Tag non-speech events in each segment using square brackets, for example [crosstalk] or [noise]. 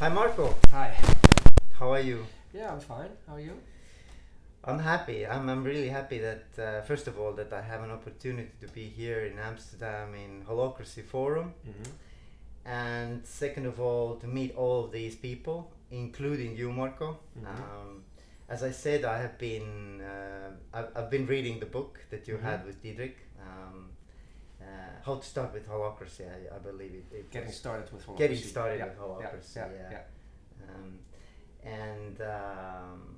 Hi Marco, Hi. how are you? Yeah, I'm fine. How are you? I'm happy. I'm, I'm really happy that uh, first of all that I have an opportunity to be here in Amsterdam in Holacracy Forum, Mm-hmm. and second of all to meet all of these people, including you, Marco. Mhm. Um, as I said, I have been uh, I've, I've been reading the book that you Mhm. had with Diederik. Um, uh, how to start with holacracy, I, I believe it. it Getting started with holacracy. Getting started yeah, with holacracy, Yeah, yeah. yeah. um, and um,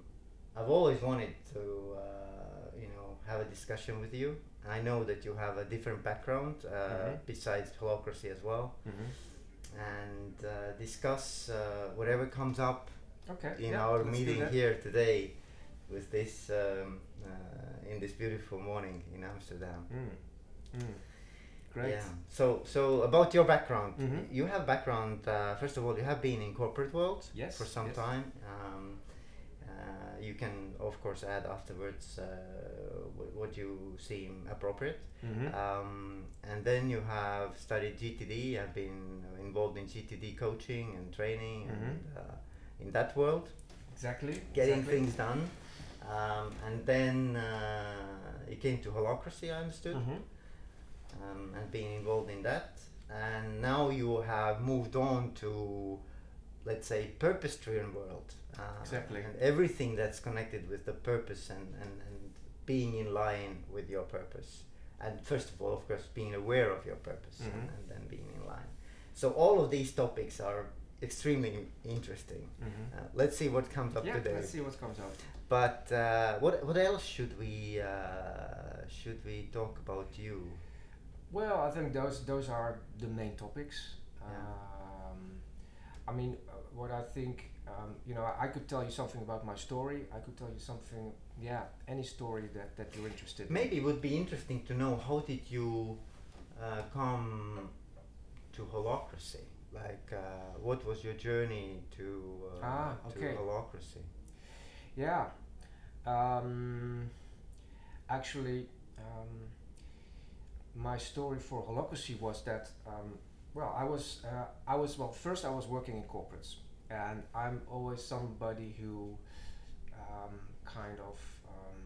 I've always wanted to, uh, you know, have a discussion with you. I know that you have a different background uh, Mhm. besides holacracy as well, Mm-hmm. and uh, discuss uh, whatever comes up Okay. in yeah, our meeting here today, with this um, uh, in this beautiful morning in Amsterdam. Mm. Mm. Great. Yeah. So, so about your background, Mhm. you have background. Uh, first of all, you have been in corporate world Yes, for some yes. time. Um, uh, you can, of course, add afterwards uh, what you seem appropriate. Mm-hmm. Um, and then you have studied GTD. I've been involved in GTD coaching and training, and Mhm. uh, in that world, exactly. getting exactly. things done. Um, and then uh, you came to holacracy. I understood Mhm. Um, and being involved in that. And now you have moved on to, let's say, purpose-driven world. Uh, Exactly. And everything that's connected with the purpose and, and, and being in line with your purpose. And first of all, of course, being aware of your purpose and, Mhm. and then being in line. So all of these topics are extremely interesting. Mhm. Uh, let's see what comes up yeah, today. let's see what comes out. But uh, what what else should we uh, should we talk about you? Well, I think those those are the main topics. Yeah. Um, I mean, uh, what I think, um, you know, I, I could tell you something about my story. I could tell you something, yeah, any story that, that you're interested in. Maybe it would be interesting to know how did you uh, come to holacracy? Like, uh, what was your journey to uh, Ah, to okay. holacracy? Yeah. Um, actually, um, my story for holacracy was that um, well, I was uh, I was well first I was working in corporates, and I'm always somebody who um, kind of um,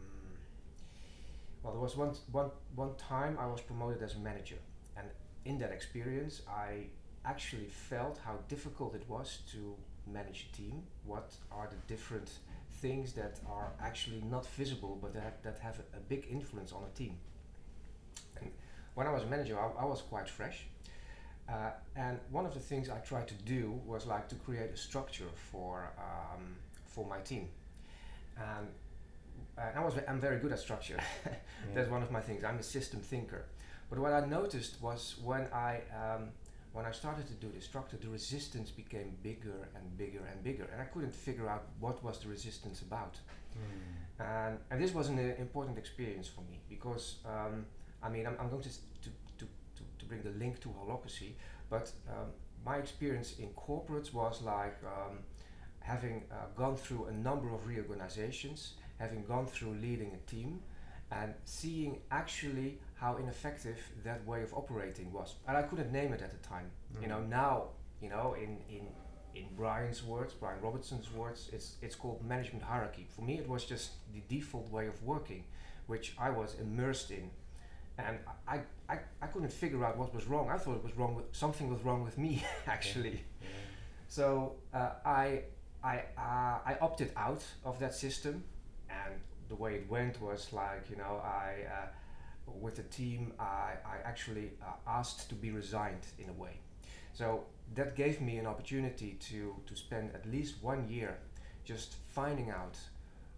well there was one one one time I was promoted as a manager, and in that experience I actually felt how difficult it was to manage a team. What are the different things that are actually not visible but that, that have a, a big influence on a team. When I was a manager, I, I was quite fresh. Uh, and one of the things I tried to do was like to create a structure for, um, for my team. And, and I was I'm very good at structure. [laughs] That's one of my things. I'm a system thinker. But what I noticed was when I um, when I started to do the structure, the resistance became bigger and bigger and bigger, and I couldn't figure out what was the resistance about. Mm. And, and this was an uh, important experience for me because um, I mean I'm, I'm going to, to, to, to, to bring the link to holacracy, but um, my experience in corporates was like um, having uh, gone through a number of reorganizations, having gone through leading a team, and seeing actually how ineffective that way of operating was. And I couldn't name it at the time. You know, Mhm. now, you know, in, in, in Brian's words, Brian Robertson's words, it's, it's called management hierarchy. For me, it was just the default way of working, which I was immersed in. And I, I, I couldn't figure out what was wrong. I thought it was wrong with something was wrong with me [laughs] actually. Yeah. So uh, I I uh, I opted out of that system, and the way it went was like you know I uh, with the team I I actually uh, asked to be resigned in a way. So that gave me an opportunity to to spend at least one year just finding out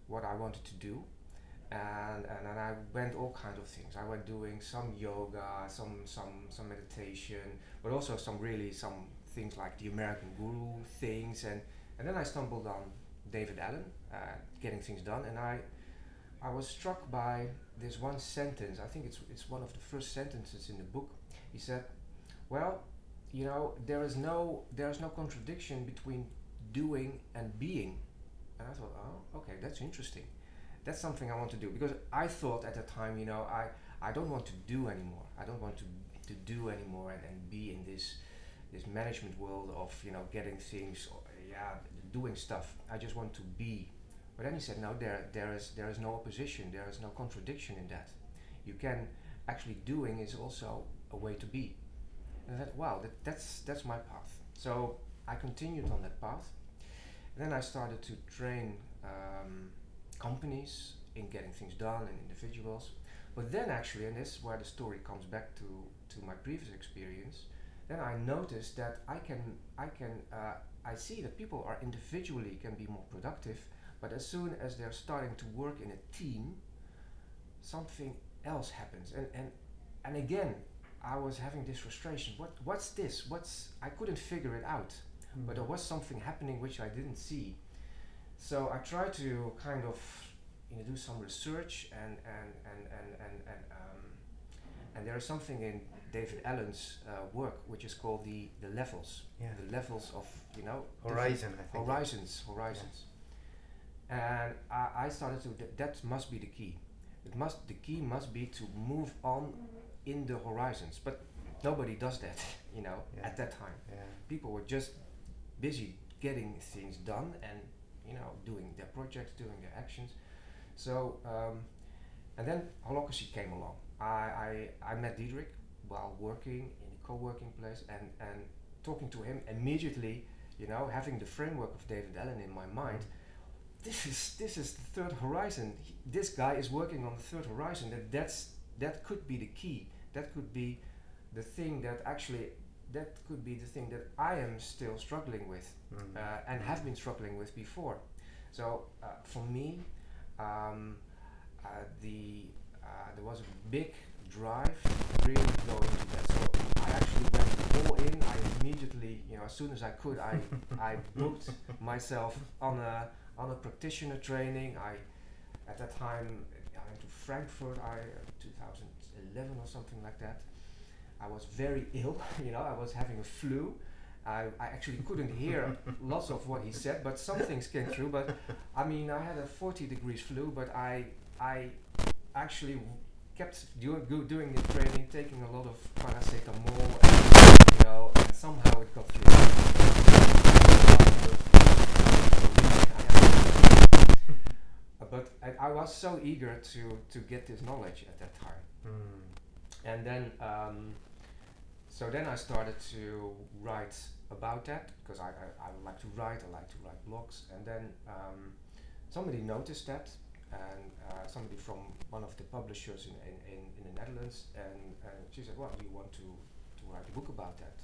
what I wanted to do. And, and and I went all kinds of things. I went doing some yoga, some some some meditation, but also some really some things like the American Guru things, and and then I stumbled on David Allen, uh, getting things done, and I I was struck by this one sentence. I think it's it's one of the first sentences in the book. He said, "Well, you know, there is no there is no contradiction between doing and being." And I thought, "Oh, okay, that's interesting. That's something I want to do because I thought at the time, you know, I I don't want to do anymore. I don't want to to do anymore and, and be in this this management world of you know getting things, or, yeah, doing stuff. I just want to be. But then he said, no, there there is there is no opposition, there is no contradiction in that. You can actually doing is also a way to be. And I thought, wow, that, that's that's my path. So I continued on that path. And then I started to train um, companies in getting things done and individuals. But then actually, and this is where the story comes back to, to my previous experience, then I noticed that I can I can uh, I see that people are individually can be more productive, but as soon as they're starting to work in a team, something else happens. And and and again, I was having this frustration. What what's this? What's I couldn't figure it out. Mm. But there was something happening which I didn't see. So I try to kind of you know do some research and and and and and, and um, and there is something in David Allen's uh, work which is called the the levels. Yeah. The levels of you know Horizon, I think. horizons horizons and I, I started to th- that must be the key it must the key must be to move on in the horizons but nobody does that [laughs] you know Yeah. at that time Yeah. people were just busy getting things done and you know doing their projects doing their actions. So um, and then holacracy came along. I, I, I met Diederik while working in a co-working place and, and talking to him immediately you know having the framework of David Allen in my mind. This is this is the third horizon. He- this guy is working on the third horizon. That that's that could be the key. That could be the thing that actually that could be the thing that I am still struggling with Mm. uh, and have been struggling with before. So uh, for me, um, uh, the uh, there was a big drive to really go into that. So I actually went all in. I immediately, you know, as soon as I could, I [laughs] I booked myself on a on a practitioner training. I at that time I went to Frankfurt. I uh, 2011 or something like that. I was very ill. [laughs] You know, I was having a flu. I, I actually couldn't hear [laughs] lots of what he said, but some things came through. But I mean, I had a 40 degrees flu, but I I actually kept do, go, doing the training, taking a lot of paracetamol, and, you know, and somehow it got through. [laughs] But I, I was so eager to to get this knowledge at that time Mm. and then um, so then I started to write about that because I, I, I like to write I like to write blogs and then um, somebody noticed that and uh, somebody from one of the publishers in, in, in, in the Netherlands and, and she said well do you want to, to write a book about that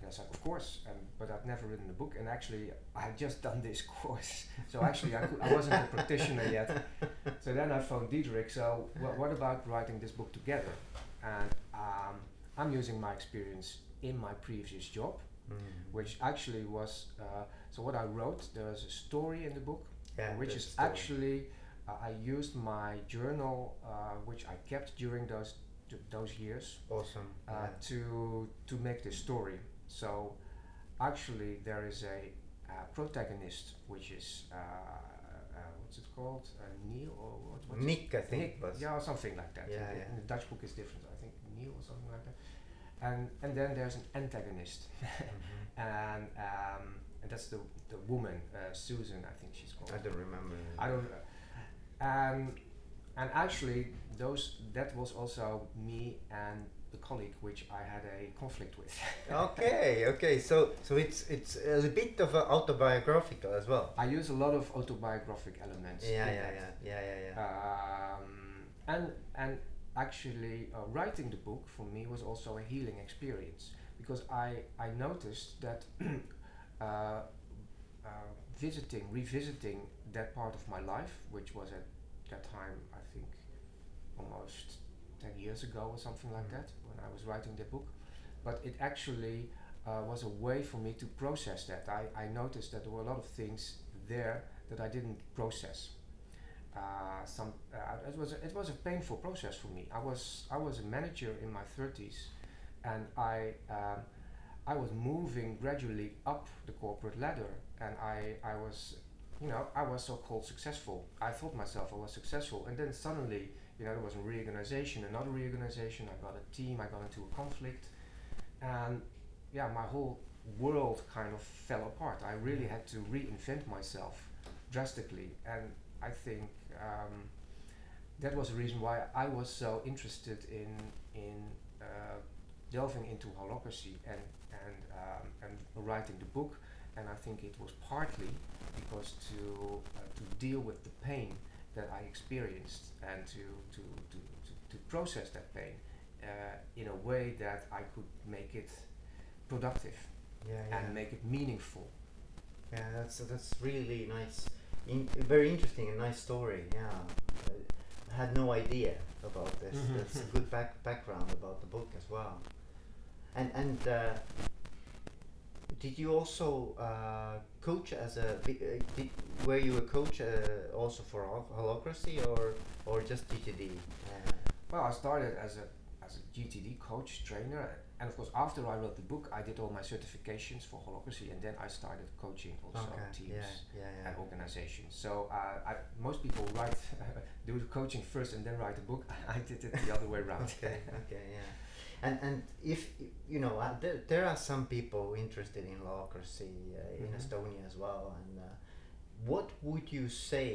and I said of course and, but I'd never written a book and actually I had just [laughs] done this course so actually I, could, I wasn't a practitioner yet so then I phoned Diederik. So wha what about writing this book together? And um, I'm using my experience in my previous job, Mm. which actually was. Uh, so what I wrote, there is a story in the book, Yeah, which is actually uh, I used my journal, uh, which I kept during those t- those years, awesome. uh, yeah. to to make this story. So actually there is a uh, protagonist, which is uh, uh, what's it called, uh, Neil or what? Nick, I think Nick, was. yeah, or something like that. Yeah, in, yeah. in the Dutch book is different. Neil or something like that. And and then there's an antagonist, [laughs] Mhm. and um, and that's the the woman uh, Susan, I think she's called. I don't remember. I don't. Um, and actually, those that was also me and the colleague which I had a conflict with. [laughs] okay, okay. So so it's it's a bit of a autobiographical as well. I use a lot of autobiographic elements. Yeah, yeah, yeah, yeah, yeah, yeah. Um, and and actually, uh, writing the book for me was also a healing experience because I I noticed that [clears throat] uh, uh, visiting, revisiting that part of my life, which was at that time I think almost ten years ago or something like Mhm. that when I was writing the book, but it actually uh, was a way for me to process that. I, I noticed that there were a lot of things there that I didn't process. Uh, some uh, it was a, it was a painful process for me. I was I was a manager in my thirties, and I um, I was moving gradually up the corporate ladder, and I I was you know I was so called successful. I thought myself I was successful, and then suddenly you know there was a reorganization, another reorganization. I got a team. I got into a conflict, and yeah, my whole world kind of fell apart. I really had to reinvent myself drastically, and I think um, that was the reason why I was so interested in in uh, delving into holacracy and and um, and writing the book. And I think it was partly because to uh, to deal with the pain that I experienced and to to to, to, to process that pain uh, in a way that I could make it productive Yeah, yeah. and make it meaningful. Yeah, that's that's really nice, in, very interesting and nice story. Yeah, I had no idea about this. Mhm. That's a good back background about the book as well. And and uh, did you also uh, coach as a? Uh, did, were you a coach uh, also for hol- holacracy or or just GTD? Uh, Well, I started as a as a GTD coach trainer, and of course, after I wrote the book, I did all my certifications for holacracy, and then I started coaching also okay. teams Yeah, yeah, yeah. and organizations. So uh, I, most people write [laughs] do the coaching first and then write a book. [laughs] I did it the other way [laughs] around. okay, okay, yeah. And and if you know, uh, there, there are some people interested in holacracy uh, in Mhm. Estonia as well. And uh, what would you say?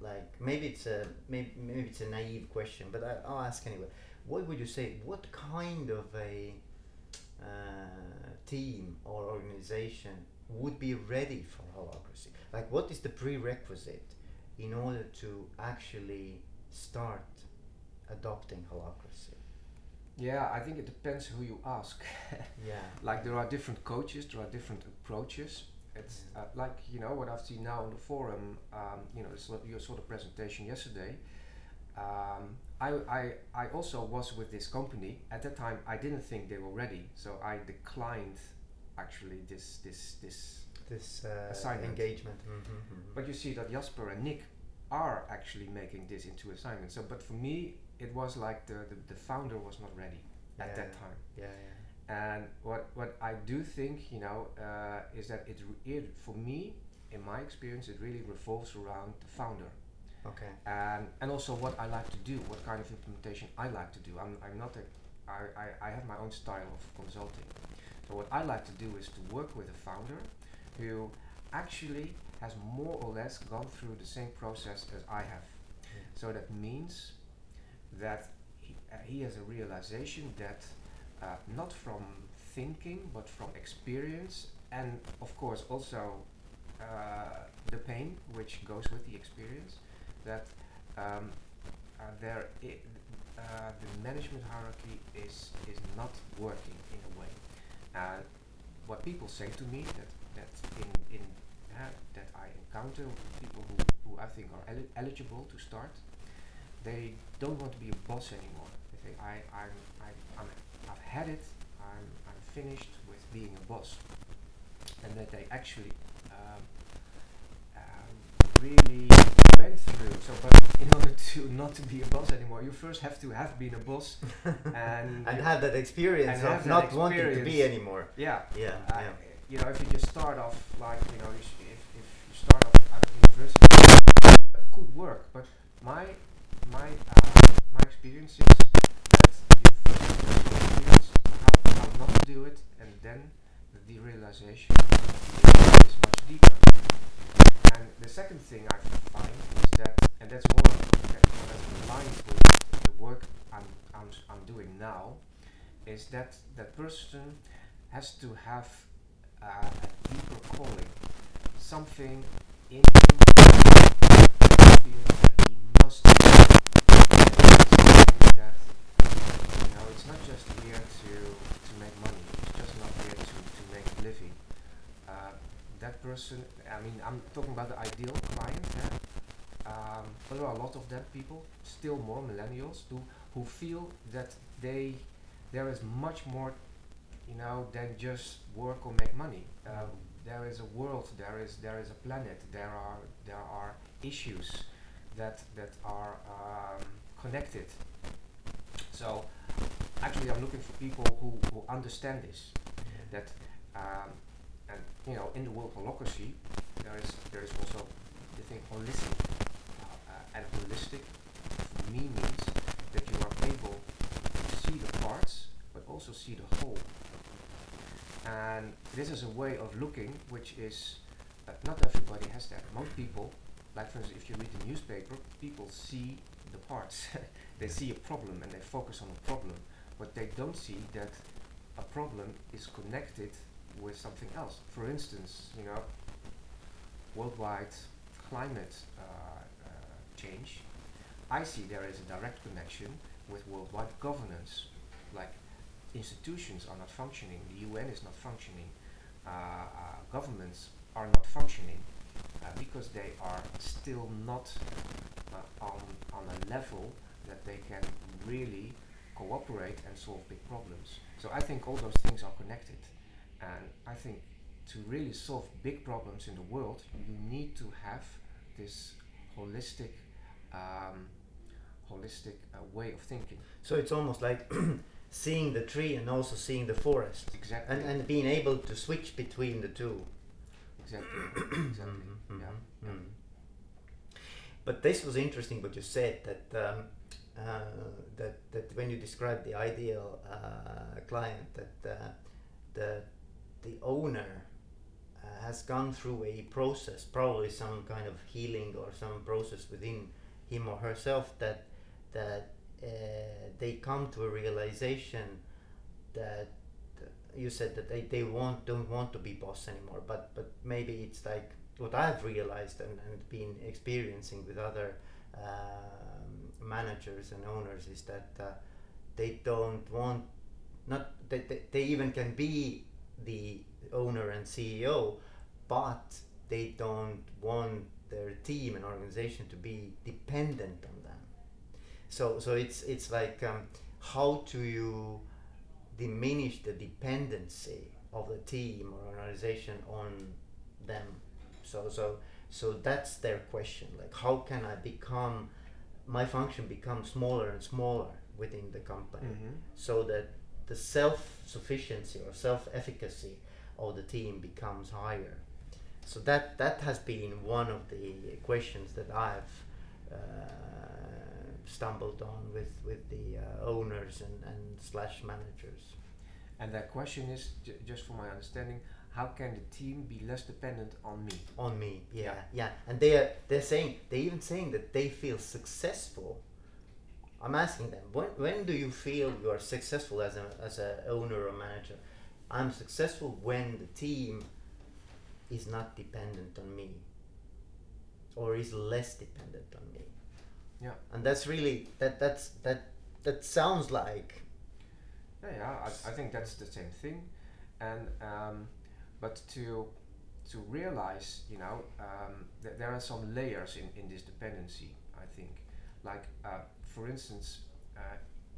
Like maybe it's a maybe, maybe it's a naive question, but I, I'll ask anyway. What would you say? What kind of a uh, team or organization would be ready for holacracy? Like, what is the prerequisite in order to actually start adopting holacracy? Yeah, I think it depends who you ask. [laughs] Yeah. like there are different coaches, there are different approaches. It's Mm. uh, like you know what I've seen now on the forum. Um, you know, it's your sort of presentation yesterday. Um, I, I I also was with this company at that time. I didn't think they were ready, so I declined actually this this this. This uh, Assignment. engagement. Mm-hmm, But you see that Jasper and Nick are actually making this into assignment. So, but for me, it was like the the, the founder was not ready at Yeah, that time. yeah, yeah. And what what I do think, you know, uh, is that it, re- it for me, in my experience, it really revolves around the founder, Okay. and and also what I like to do, what kind of implementation I like to do. I'm I'm not a I, I, I have my own style of consulting. So what I like to do is to work with a founder who actually has more or less gone through the same process as I have. So that means that he, uh, he has a realization that uh, not from thinking but from experience and of course also uh, the pain which goes with the experience that um, uh, there uh, the management hierarchy is is not working in a way and what people say to me that that in in uh, that I encounter people who, who I think are eli- eligible to start they don't want to be a boss anymore. They think I, I'm, I, I'm, I've had it. I'm, I'm finished with being a boss, and that they actually um, um, really So, but in order to not to be a boss anymore, you first have to have been a boss, [laughs] and and have that experience of that not wanting to be anymore. yeah, Yeah, uh, yeah. you know, if you just start off like you know, you sh- if, if you start off out of university, it could work. But my my uh, my experience is that you first have to experience how, how not to do it, and then the realization is much deeper. And the second thing I find is that, and that's more okay, that's aligned with the work I'm, I'm, I'm doing now, is that that person has to have uh, a deeper calling, something in him that feels that he must do. Something that, you know, it's not just here to, to make money, it's just not here to, to make a living. Uh, that person, I mean, I'm talking about the ideal client, yeah? um, but there are a lot of that people, still more millennials, who, who feel that they, there is much more, you know, than just work or make money. Uh, there is a world, there is, there is a planet, there are, there are issues that, that are um, connected. So, actually, I'm looking for people who, who understand this that um, and you know in the world of holacracy there is there is also the thing holistic uh, and holistic for me means that you are able to see the parts but also see the whole and this is a way of looking which is uh, not everybody has that. Most people, like for instance, if you read the newspaper, people see the parts. [laughs] they see a problem and they focus on a problem, but they don't see that a problem is connected with something else. For instance, you know, worldwide climate uh, uh, change, I see there is a direct connection with worldwide governance. Like institutions are not functioning, the UN is not functioning, uh, uh, governments are not functioning uh, because they are still not uh, on, on a level that they can really cooperate and solve big problems. So I think all those things are connected. And I think to really solve big problems in the world, you need to have this holistic, um, holistic uh, way of thinking. So it's almost like [clears throat] seeing the tree and also seeing the forest, Exactly. and and being able to switch between the two. exactly. [clears throat] exactly. Mhm, Yeah. mhm, mm. But this was interesting what you said that um, uh, that that when you described the ideal uh, client that uh, the the owner uh, has gone through a process, probably some kind of healing or some process within him or herself that that uh, they come to a realization that you said that they, they want don't want to be boss anymore but but maybe it's like what I've realized and, and been experiencing with other um, managers and owners is that uh, they don't want not they, they, they even can be the owner and CEO but they don't want their team and organization to be dependent on them so so it's it's like um, how do you diminish the dependency of the team or organization on them so so so that's their question like how can i become my function become smaller and smaller within the company Mhm. so that the self-sufficiency or self-efficacy of the team becomes higher so that that has been one of the questions that i've uh, stumbled on with with the uh, owners and, and slash managers And that question is, j- just for my understanding, how can the team be less dependent on me? on me yeah Yeah. yeah and they're they're saying they're even saying that they feel successful i'm asking them when, when do you feel you are successful as a as a owner or manager i'm successful when the team is not dependent on me or is less dependent on me Yeah. and that's really that that's that that sounds like Yeah, yeah, I, I think that's the same thing, and um, but to to realize, you know, um, that there are some layers in, in this dependency. I think, like uh, for instance, uh,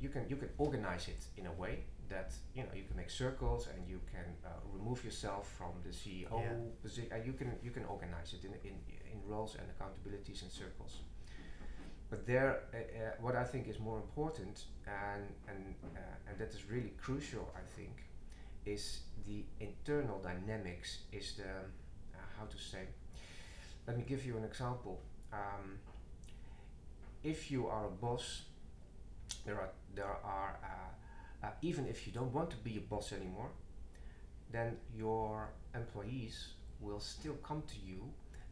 you can you can organize it in a way that you know you can make circles and you can uh, remove yourself from the CEO Yeah. position. And you can you can organize it in in, in roles and accountabilities and circles. But there, uh, uh, what I think is more important, and and uh, and that is really crucial, I think, is the internal dynamics. Is the uh, how to say? Let me give you an example. Um, if you are a boss, there are there are uh, uh, even if you don't want to be a boss anymore, then your employees will still come to you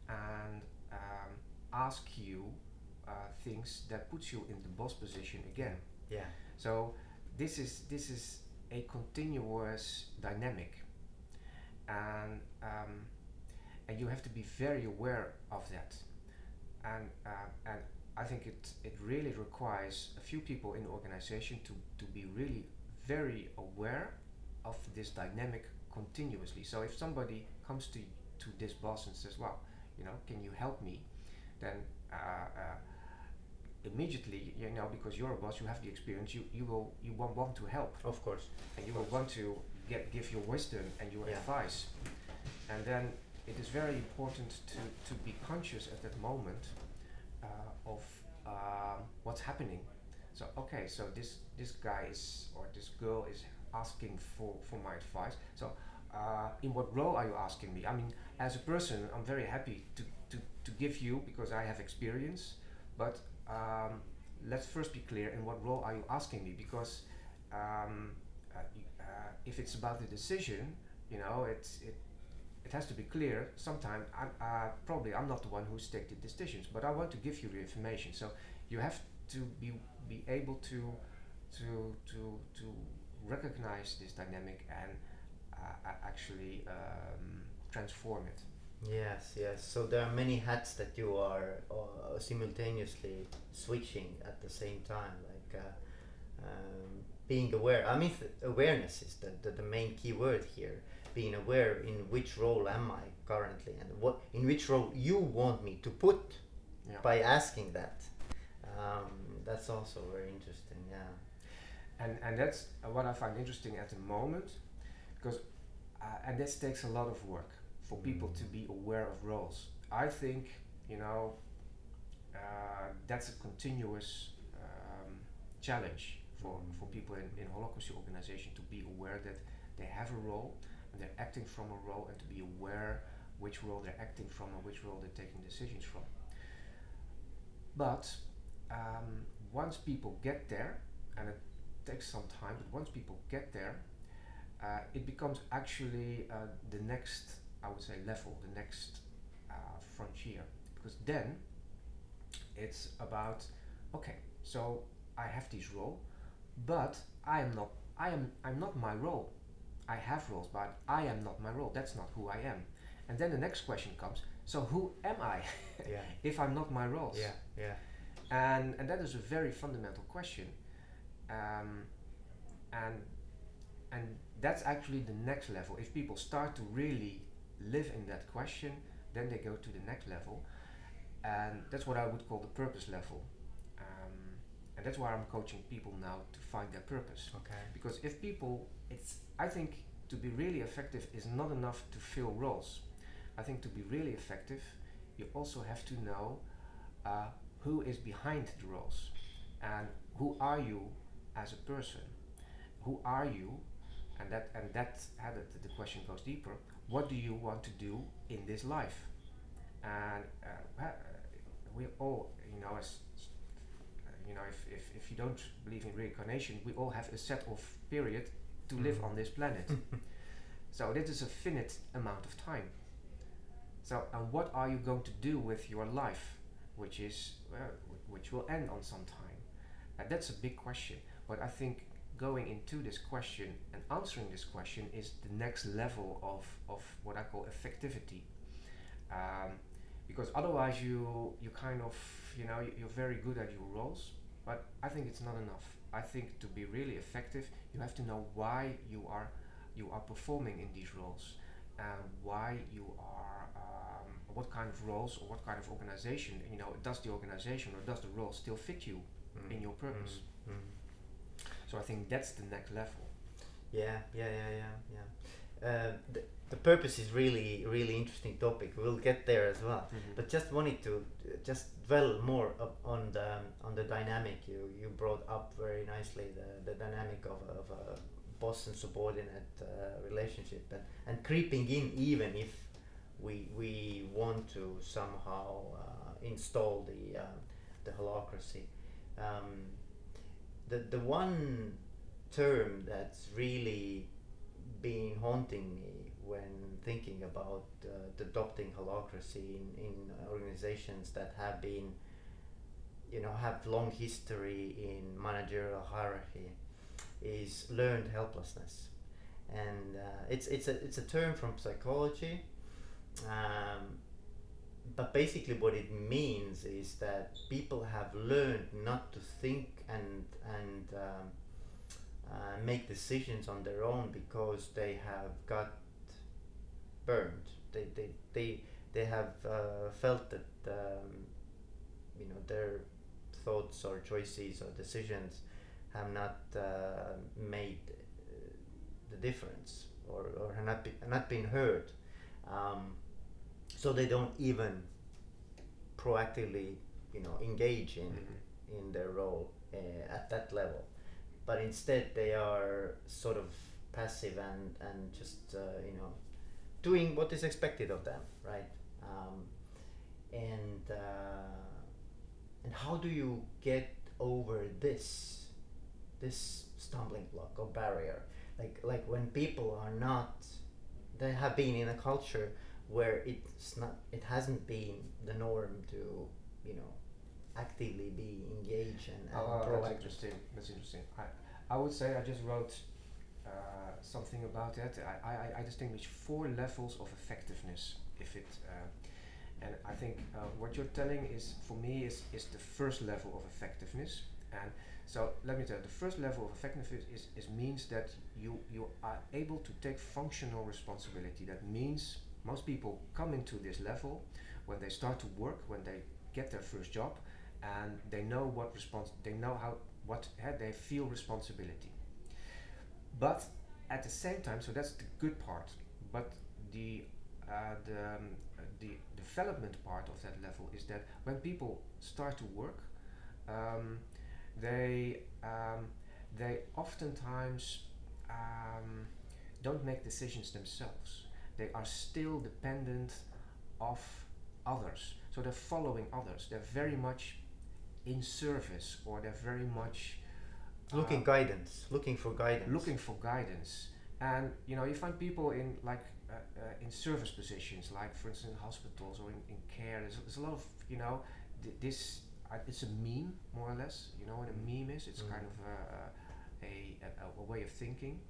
and um, ask you uh, things that puts you in the boss position again. yeah. So this is this is a continuous dynamic, and um, and you have to be very aware of that, and uh, and I think it it really requires a few people in the organization to to be really very aware of this dynamic continuously. So if somebody comes to to this boss and says, "Well, you know, can you help me?" then uh, uh, immediately, you know, because you're a boss, you have the experience, you, you will you will want to help of course and you Of will want to get give your wisdom and your Yeah. advice. And then it is very important to, to be conscious at that moment what's happening. So okay, so this this guy is or this girl is asking for, for my advice. So uh, in what role are you asking me? I mean, as a person, I'm very happy to, to, to give you because I have experience. But um, let's first be clear in what role are you asking me? Because um, uh, uh, if it's about the decision, you know it's it it has to be clear sometimes i'm uh, probably i'm not the one who's the decisions but i want to give you the information so you have to be be able to to to to recognize this dynamic and uh, actually um, transform it Yes, yes. So there are many hats that you are uh, simultaneously switching at the same time, like uh, um, being aware. I mean, th- awareness is the, the, the main key word here. Being aware in which role am I currently, and what in which role you want me to put Yeah. by asking that. Um, that's also very interesting. Yeah. and and that's what I find interesting at the moment, because uh, and this takes a lot of work for people to be aware of roles. I think you know uh, that's a continuous um, challenge for, for people in, in holacracy organization to be aware that they have a role and they're acting from a role and to be aware which role they're acting from and which role they're taking decisions from. But um, once people get there, and it takes some time, but once people get there, uh, it becomes actually uh, the next, I would say, level, the next uh, frontier. Because then it's about, okay, so I have this role, but I am not, I am, I'm not my role. I have roles, but I am not my role. That's not who I am. And then the next question comes, so who am I [laughs] Yeah. if I'm not my roles? Yeah. Yeah. And and that is a very fundamental question. Um, and and that's actually the next level. If people start to really live in that question then they go to the next level. And that's what i would call the purpose level. Um, and that's why i'm coaching people now to find their purpose. Okay. because if people it's i think to be really effective is not enough to fill roles. I think to be really effective you also have to know uh, who is behind the roles and who are you as a person? Who are you? And that and that uh, the, the question goes deeper. What do you want to do in this life? And uh, we all you know as you know if, if, if you don't believe in reincarnation we all have a set of period to live Mhm. on this planet. [laughs] So this is a finite amount of time. So and what are you going to do with your life which is wh- which will end on some time. And that's a big question but i think going into this question and answering this question is the next level of, of what i call effectivity. Um, because otherwise you you kind of you know you- you're very good at your roles but i think it's not enough. I think to be really effective you have to know why you are you are performing in these roles and why you are um, what kind of roles or what kind of organization you know does the organization or does the role still fit you in your purpose Mm, mm. so i think that's the next level Yeah, yeah, yeah, yeah, yeah. Uh, the, the purpose is really, really interesting topic. We'll get there as well. But just wanted to uh, just dwell more up on the on the dynamic you, you brought up very nicely the, the dynamic of, of a boss and subordinate uh, relationship and, and creeping in even if we we want to somehow uh, install the um, the holacracy. Um, the the one term that's really been haunting me when thinking about uh, adopting holacracy in, in organizations that have been you know have long history in managerial hierarchy is learned helplessness and uh, it's it's a it's a term from psychology um, but basically what it means is that people have learned not to think and and um, uh, make decisions on their own because they have got burned. They they they, they have uh, felt that um, you know their thoughts or choices or decisions have not uh, made uh, the difference or, or have not, be, not been heard. Um, so they don't even proactively you know engage in Mhm. in their role uh, at that level. But instead they are sort of passive and and just uh, you know doing what is expected of them right? Um, and uh, and how do you get over this this stumbling block or barrier? Like like when people are not they have been in a culture where it's not it hasn't been the norm to you know actively be engaged and, and Oh, that's interesting. That's interesting. I, I would say I just wrote uh, something about that. I, I, I distinguish four levels of effectiveness. If it, uh, and I think uh, what you're telling is for me is, is the first level of effectiveness. And so let me tell you, the first level of effectiveness is, is means that you you are able to take functional responsibility. That means most people come into this level when they start to work, when they get their first job, and they know what respons they know how what uh, they feel responsibility. But at the same time so that's the good part but the uh, the, um, the development part of that level is that when people start to work um, they um, they oftentimes um, don't make decisions themselves they are still dependent of others. So they're following others. They're very much in service or they're very much looking uh, guidance looking for guidance. looking for guidance. And you know you find people in like uh, uh, in service positions like for instance in hospitals or in, in care. There's, there's a lot of you know th- this uh, it's a meme more or less. You know what a meme is? It's Mm. kind of a, a, a, a way of thinking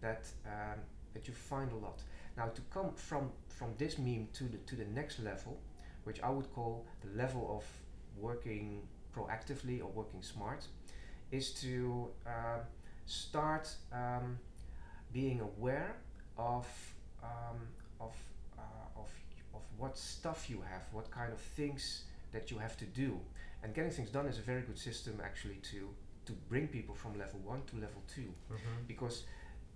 that um, that you find a lot now to come from from this meme to the to the next level which I would call the level of working proactively or working smart is to uh, start um, being aware of um, of uh, of of what stuff you have, what kind of things that you have to do, and getting things done is a very good system actually to to bring people from level one to level two Mhm. because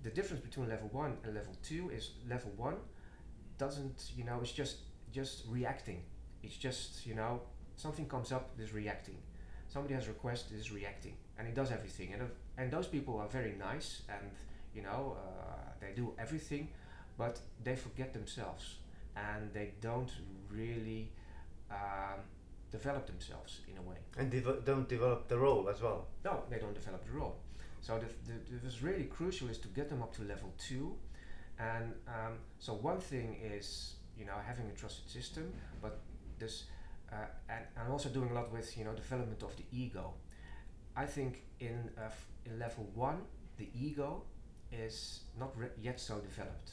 the difference between level one and level two is level one doesn't you know it's just just reacting. It's just you know something comes up is reacting. Somebody has a request is reacting and it does everything. And, if- and those people are very nice and you know uh, they do everything but they forget themselves and they don't really um, develop themselves in a way. And devo- don't develop the role as well? No, they don't develop the role. So the, the, the really crucial is to get them up to level two, and um, so one thing is you know having a trusted system, but this uh, and and also doing a lot with you know development of the ego. I think in uh, in level one the ego is not yet so developed.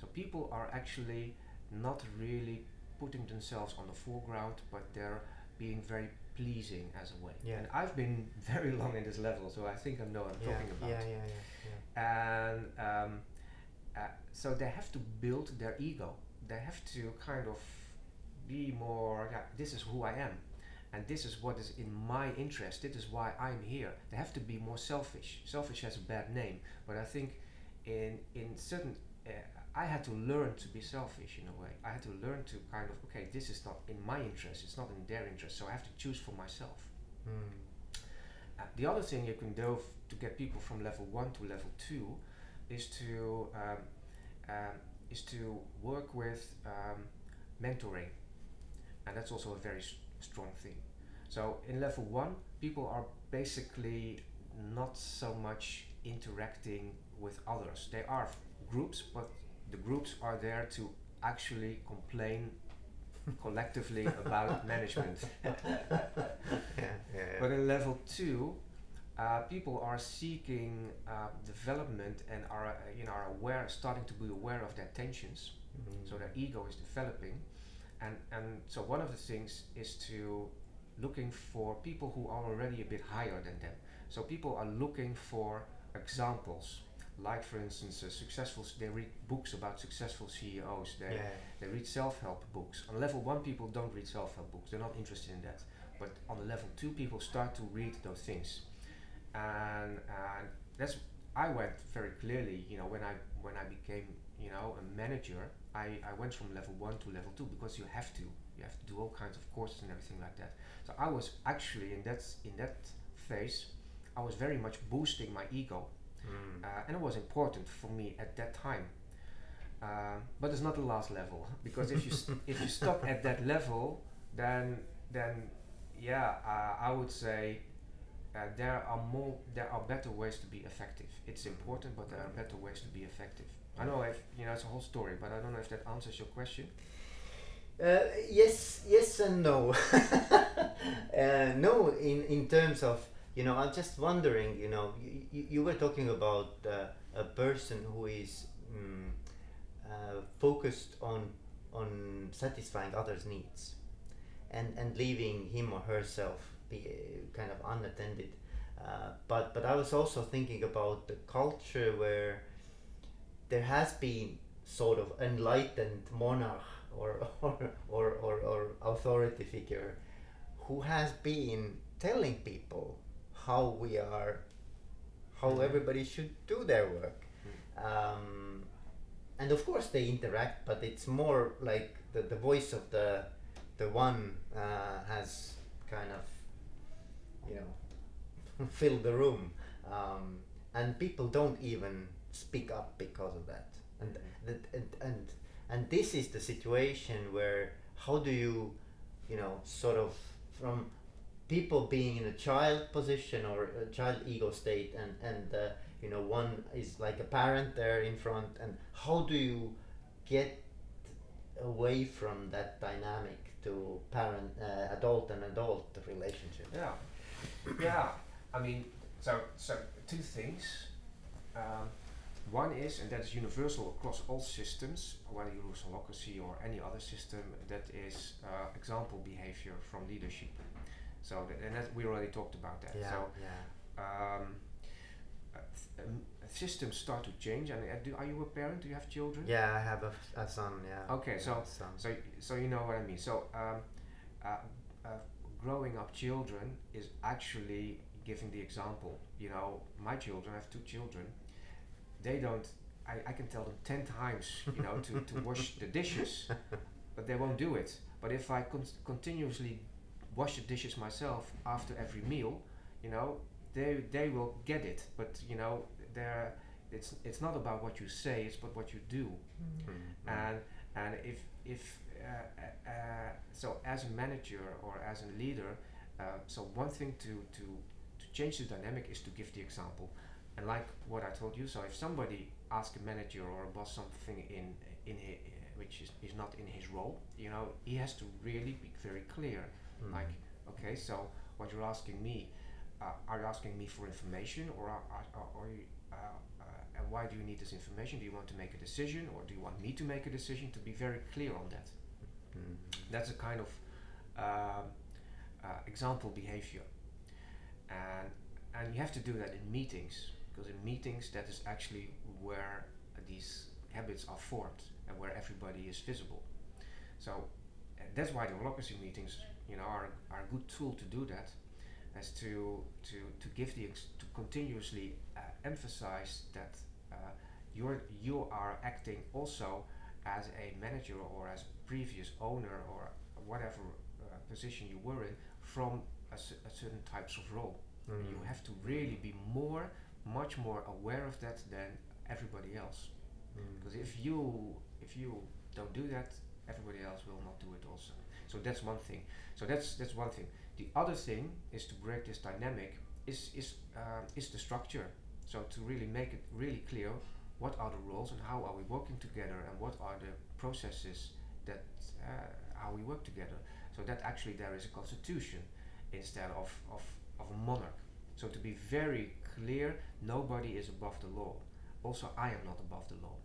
So people are actually not really putting themselves on the foreground, but they're being very pleasing as a way. Yeah. And I've been [laughs] very long in this level, so I think I know what I'm yeah, talking about. yeah yeah yeah yeah And um, uh, so they have to build their ego. They have to kind of be more, yeah, this is who I am. And this is what is in my interest. This is why I'm here. They have to be more selfish. Selfish has a bad name, but I think in in certain, uh, I had to learn to be selfish in a way. I had to learn to kind of okay, this is not in my interest. It's not in their interest. So I have to choose for myself. Mm. Uh, the other thing you can do to get people from level one to level two is to um, um, is to work with um, mentoring, and that's also a very s- strong thing. So in level one, people are basically not so much interacting with others. They are groups, but the groups are there to actually complain [laughs] collectively about management. [laughs] yeah, yeah, yeah. But in level two, uh, people are seeking uh, development and are uh, you know are aware, starting to be aware of their tensions. Mm. So their ego is developing, and and so one of the things is to looking for people who are already a bit higher than them. So people are looking for examples, like for instance, uh, successful. s- They read books about successful CEOs. They yeah. they read self-help books. On level one, people don't read self-help books. They're not interested in that. But on the level two, people start to read those things, and and that's I went very clearly. You know, when I when I became you know a manager, I I went from level one to level two because you have to. You have to do all kinds of courses and everything like that. So I was actually in that in that phase, I was very much boosting my ego Mm. uh, and it was important for me at that time. Um, but it's not the last level [laughs] because if you st- [laughs] if you stop at that level, then then yeah, uh, I would say uh, there are more there are better ways to be effective. It's important, but there are better ways to be effective. I know if you know it's a whole story, but I don't know if that answers your question. Uh, yes, yes, and no. [laughs] uh, no, in in terms of you know, I'm just wondering. You know, you, you, were talking about uh, a person who is mm, uh, focused on on satisfying others' needs, and and leaving him or herself be kind of unattended. Uh, but but I was also thinking about the culture where there has been sort of enlightened monarch or, [laughs] or, or, or, or authority figure who has been telling people how we are, how Mhm. everybody should do their work. Um, and of course they interact, but it's more like the, the voice of the, the one uh, has kind of, you know, [laughs] filled the room. Um, and people don't even speak up because of that. And, that and, and and this is the situation where how do you you know sort of from people being in a child position or a child ego state and and uh, you know one is like a parent there in front and how do you get away from that dynamic to parent uh, adult and adult relationship Yeah, yeah. I mean, so so two things. Um, one is, and that is universal across all systems, whether you use holacracy or any other system, that is uh, example behavior from leadership. So, that, and that, we already talked about that. yeah So, yeah um, uh, th- um, systems start to change. And uh, do, are you a parent? Do you have children? yeah i have a, a son yeah Okay, Yeah, so-. So, so you know what I mean. So, um, uh, uh, growing up children is actually giving the example. You know, my children, I have two children. They don't. I, I can tell them ten times, you know, to, to wash the dishes, [laughs] but they won't do it. But if I con- continuously wash the dishes myself after every meal, you know, they they will get it. But you know, they're it's it's not about what you say; it's about what you do Mm. and and if if uh, uh, uh, so as a manager or as a leader uh, so one thing to to to change the dynamic is to give the example and like what I told you so if somebody asks a manager or a boss something in in hi, which is, is not in his role you know he has to really be very clear Mm. like okay so what you're asking me uh, are you asking me for information or are, are, are, you uh, uh, and why do you need this information? Do you want to make a decision or do you want me to make a decision? To be very clear on that. Mm. that's a kind of um, uh, example behavior. And and you have to do that in meetings because in meetings that is actually where these habits are formed and where everybody is visible. So uh, that's why the holacracy meetings you know are, are a good tool to do that as to to to give the ex- to continuously uh, emphasize that uh, you're you are acting also as a manager or as previous owner or whatever uh, position you were in from a, a certain types of role Mm. you have to really be more much more aware of that than everybody else Mm. because if you if you don't do that everybody else will not do it also so that's one thing. So that's that's one thing. The other thing is to break this dynamic is is uh, is the structure. So to really make it really clear what are the roles and how are we working together and what are the processes that uh, how we work together. So that actually there is a constitution instead of, of, of a monarch. So to be very clear nobody is above the law. Also I am not above the law.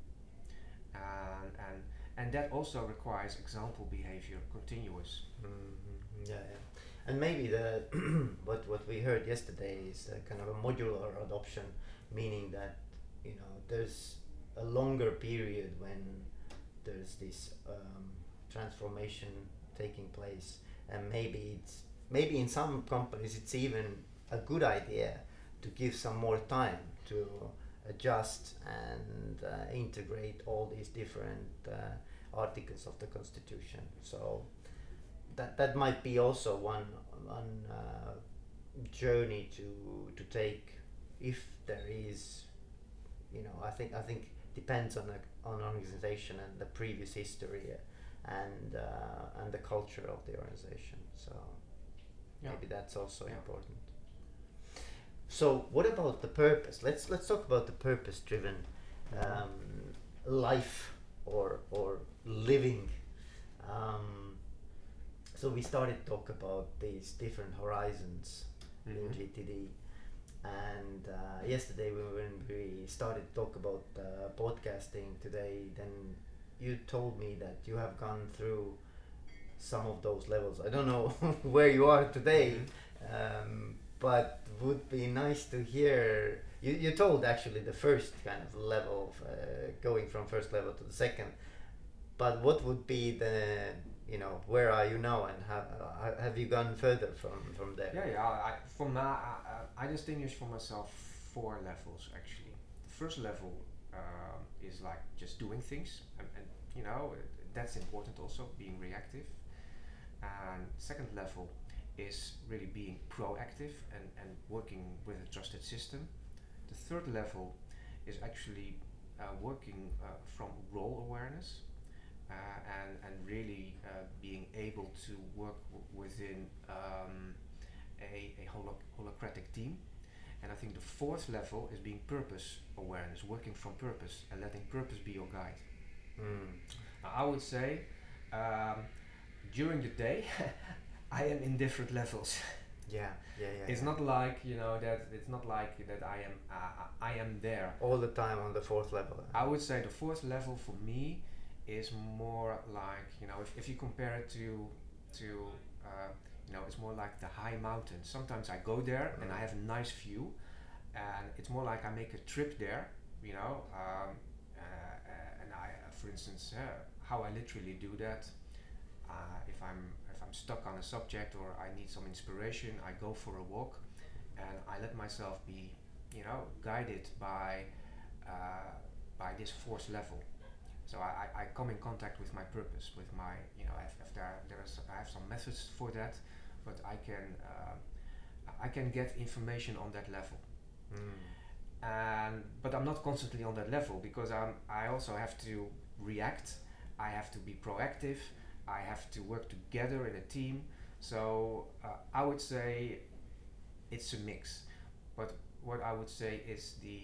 And and and that also requires example behavior continuous Mhm. Yeah, yeah. And maybe the [clears throat] what what we heard yesterday is kind of a modular adoption, meaning that you know there's a longer period when there's this um, transformation taking place, and maybe it's maybe in some companies it's even a good idea to give some more time to adjust and uh, integrate all these different uh, articles of the constitution. So that that might be also one one uh, journey to to take if there is you know I think I think depends on a, on an organization and the previous history and uh, and the culture of the organization so Yeah. maybe that's also Yeah. important so what about the purpose let's let's talk about the purpose driven um, life or or living. Um, so we started to talk about these different horizons in Mhm. GTD, and uh, yesterday when we started to talk about uh, podcasting today, then you told me that you have gone through some of those levels. I don't know [laughs] where you are today, Mhm. um, but would be nice to hear. You, you told actually the first kind of level, of, uh, going from first level to the second, but what would be the you know where are you now and have uh, have you gone further from from there? Yeah, yeah. I, from now, I, I distinguish for myself four levels actually. The first level um, is like just doing things, and, and you know that's important also, being reactive. And second level is really being proactive and, and working with a trusted system. The third level is actually uh, working uh, from role awareness uh, and, and really uh, being able to work w- within um, a, a holo- holacratic team. And I think the fourth level is being purpose awareness, working from purpose and letting purpose be your guide. Mm. Now, I would say um, during the day, [laughs] I am in different levels. [laughs] Yeah, yeah, yeah. it's yeah. not like you know that it's not like that I am uh, I am there. all the time on the fourth level. I would say the fourth level for me is more like you know if, if you compare it to to uh, you know it's more like the high mountains. Sometimes I go there and I Mm. have a nice view, and it's more like I make a trip there. You know, um, uh, uh, and I for instance uh, how I literally do that. Uh, if I'm I'm stuck on a subject or I need some inspiration, I go for a walk, and I let myself be, you know, guided by uh, by this force level. So I, I, I come in contact with my purpose, with my, you know, if, if there there is I have some methods for that, but I can uh, I can get information on that level Mm. and but I'm not constantly on that level because I'm I also have to react. I have to be proactive. I have to work together in a team. So uh, I would say it's a mix. But what I would say is the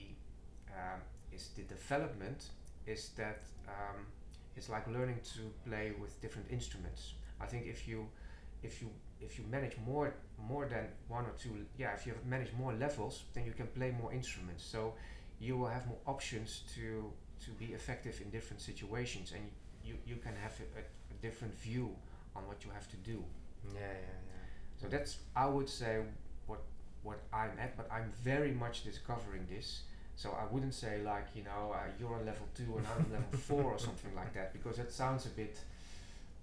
um, is the development is that um, it's like learning to play with different instruments. I think if you if you if you manage more more than one or two yeah if you have manage more levels then you can play more instruments so you will have more options to to be effective in different situations and you you can have a, a, a different view on what you have to do Yeah, yeah, yeah. so that's I would say what what I'm at but I'm very much discovering this so I wouldn't say like you know uh, you're on level two and I'm on level [laughs] four or something like that because that sounds a bit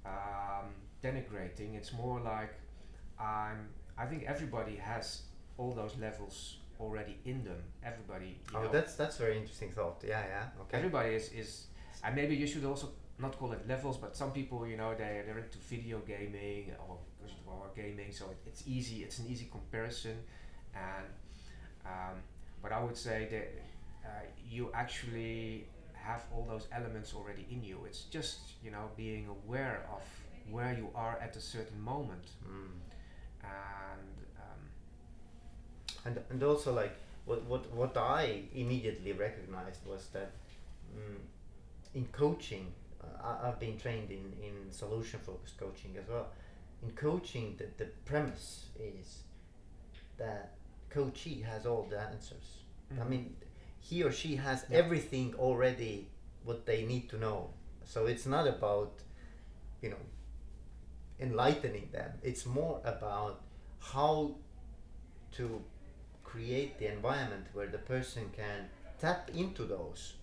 um, denigrating. It's more like I'm. I think everybody has all those levels already in them. Everybody. You Oh, know, that's that's very interesting thought. Yeah, yeah. Okay. Everybody is is, and maybe you should also not call it levels, but some people, you know, they they're into video gaming or or gaming, so it, it's easy. It's an easy comparison, and um, but I would say that uh, you actually have all those elements already in you. It's just you know being aware of where you are at a certain moment, Mm. and um, And and also like what what what I immediately recognized was that mm, in coaching, I, I've been trained in in solution focused coaching as well. In coaching, the the premise is that coachee has all the answers. I Mhm. mean, he or she has Yeah. everything already what they need to know. So it's not about, you know, enlightening them. It's more about how to create the environment where the person can tap into those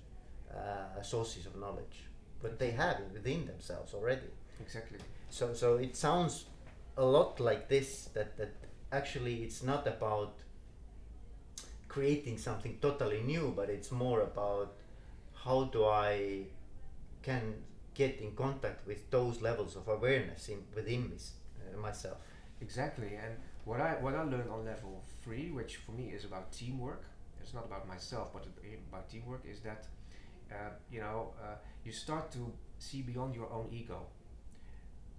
uh, sources of knowledge, but they have it within themselves already. exactly. So so it sounds a lot like this that that actually it's not about creating something totally new, but it's more about how do I can get in contact with those levels of awareness in within me, uh, myself. Exactly, and what I what I learned on level three, which for me is about teamwork. It's not about myself, but about teamwork. Is that uh, you know uh, you start to see beyond your own ego.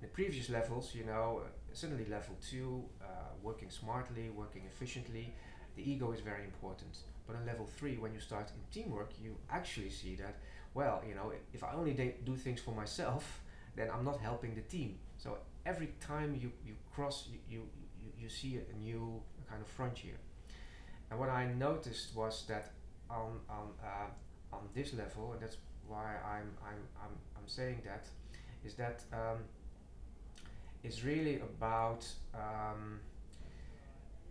The previous levels, you know, uh, suddenly level two, uh, working smartly, working efficiently, the ego is very important. But on level three, when you start in teamwork, you actually see that well, you know, if I only da- do things for myself, [laughs] then I'm not helping the team. So every time you, you cross, you, you, you, you see a new kind of frontier. And what I noticed was that on, on, uh, on this level, and that's why I'm, I'm, I'm, I'm saying that, is that um, it's really about um,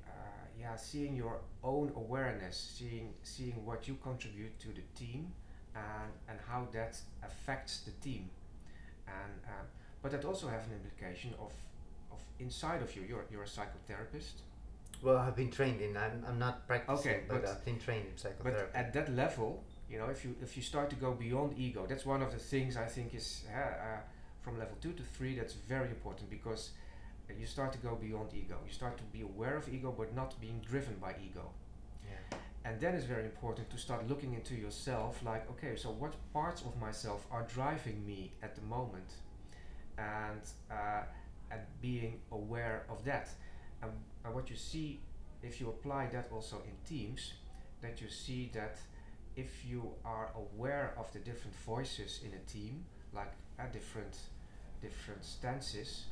uh, yeah, seeing your own awareness, seeing, seeing what you contribute to the team and, and how that affects the team. And, um, but that also has an implication of, of inside of you. You're, you're a psychotherapist. Well, I've been trained in. I'm, I'm not practicing, Okay, but, but- I've been trained in psychotherapy. But at that level, you know, if you if you start to go beyond ego, that's one of the things I think is uh, uh, from level two to three. That's very important because uh, you start to go beyond ego. You start to be aware of ego, but not being driven by ego. yeah. And then it's very important to start looking into yourself. Like, okay, so what parts of myself are driving me at the moment, and uh, and being aware of that. And, and what you see, if you apply that also in teams, that you see that if you are aware of the different voices in a team, like at different different stances,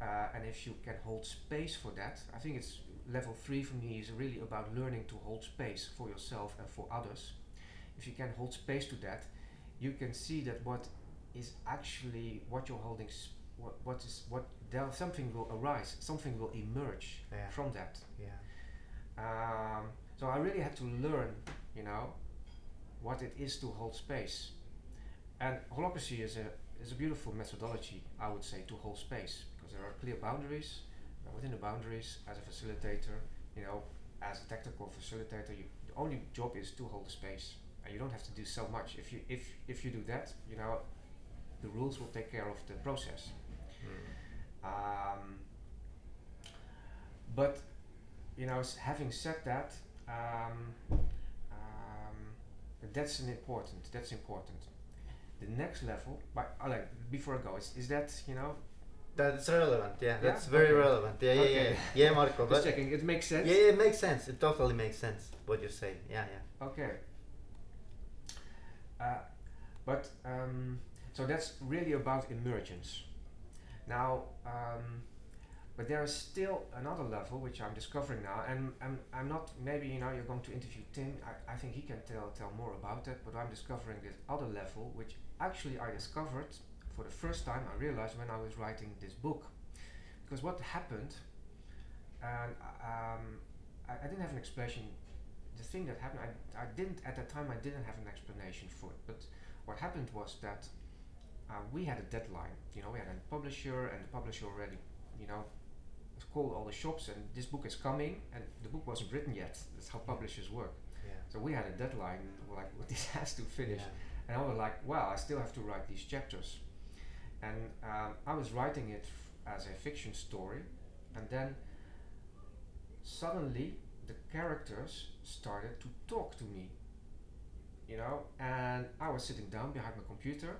uh, and if you can hold space for that, I think it's level three for me is really about learning to hold space for yourself and for others. If you can hold space to that, you can see that what is actually what you're holding. What, what is what there something will arise, something will emerge Yeah. from that. Yeah. Um, so I really had to learn, you know, what it is to hold space. And holacracy is a is a beautiful methodology, I would say, to hold space because there are clear boundaries. Uh, within the boundaries, as a facilitator, you know, as a technical facilitator, you, the only job is to hold the space, and you don't have to do so much. If you if if you do that, you know, the rules will take care of the process. Mm. Um, but you know, having said that, um, that's an important. That's important. The next level, but uh, like before I go, is, is that you know? That's relevant. Yeah, Yeah? that's very Okay. relevant. Yeah, yeah, yeah, Okay. yeah, Marco. [laughs] Just But checking. It makes sense. yeah, it makes sense. It totally makes sense what you say. Yeah, yeah. Okay. Uh, but um, so that's really about emergence. Now, um, but there is still another level which I'm discovering now, and I'm, I'm not. Maybe you know you're going to interview Tim. I, I think he can tell tell more about it. But I'm discovering this other level, which actually I discovered for the first time. I realized when I was writing this book, because what happened, and um, I, I didn't have an explanation the thing that happened, I, I didn't at that time. I didn't have an explanation for it. But what happened was that uh, we had a deadline. You know, we had a publisher, and the publisher already, you know, called all the shops, and this book is coming, and the book wasn't written yet. That's how publishers work. Yeah. So we had a deadline. We're [laughs] like, well, [laughs] this has to finish. Yeah. And I was like, well, I still have to write these chapters. And um, I was writing it f- as a fiction story, and then suddenly the characters started to talk to me. You know, and I was sitting down behind my computer,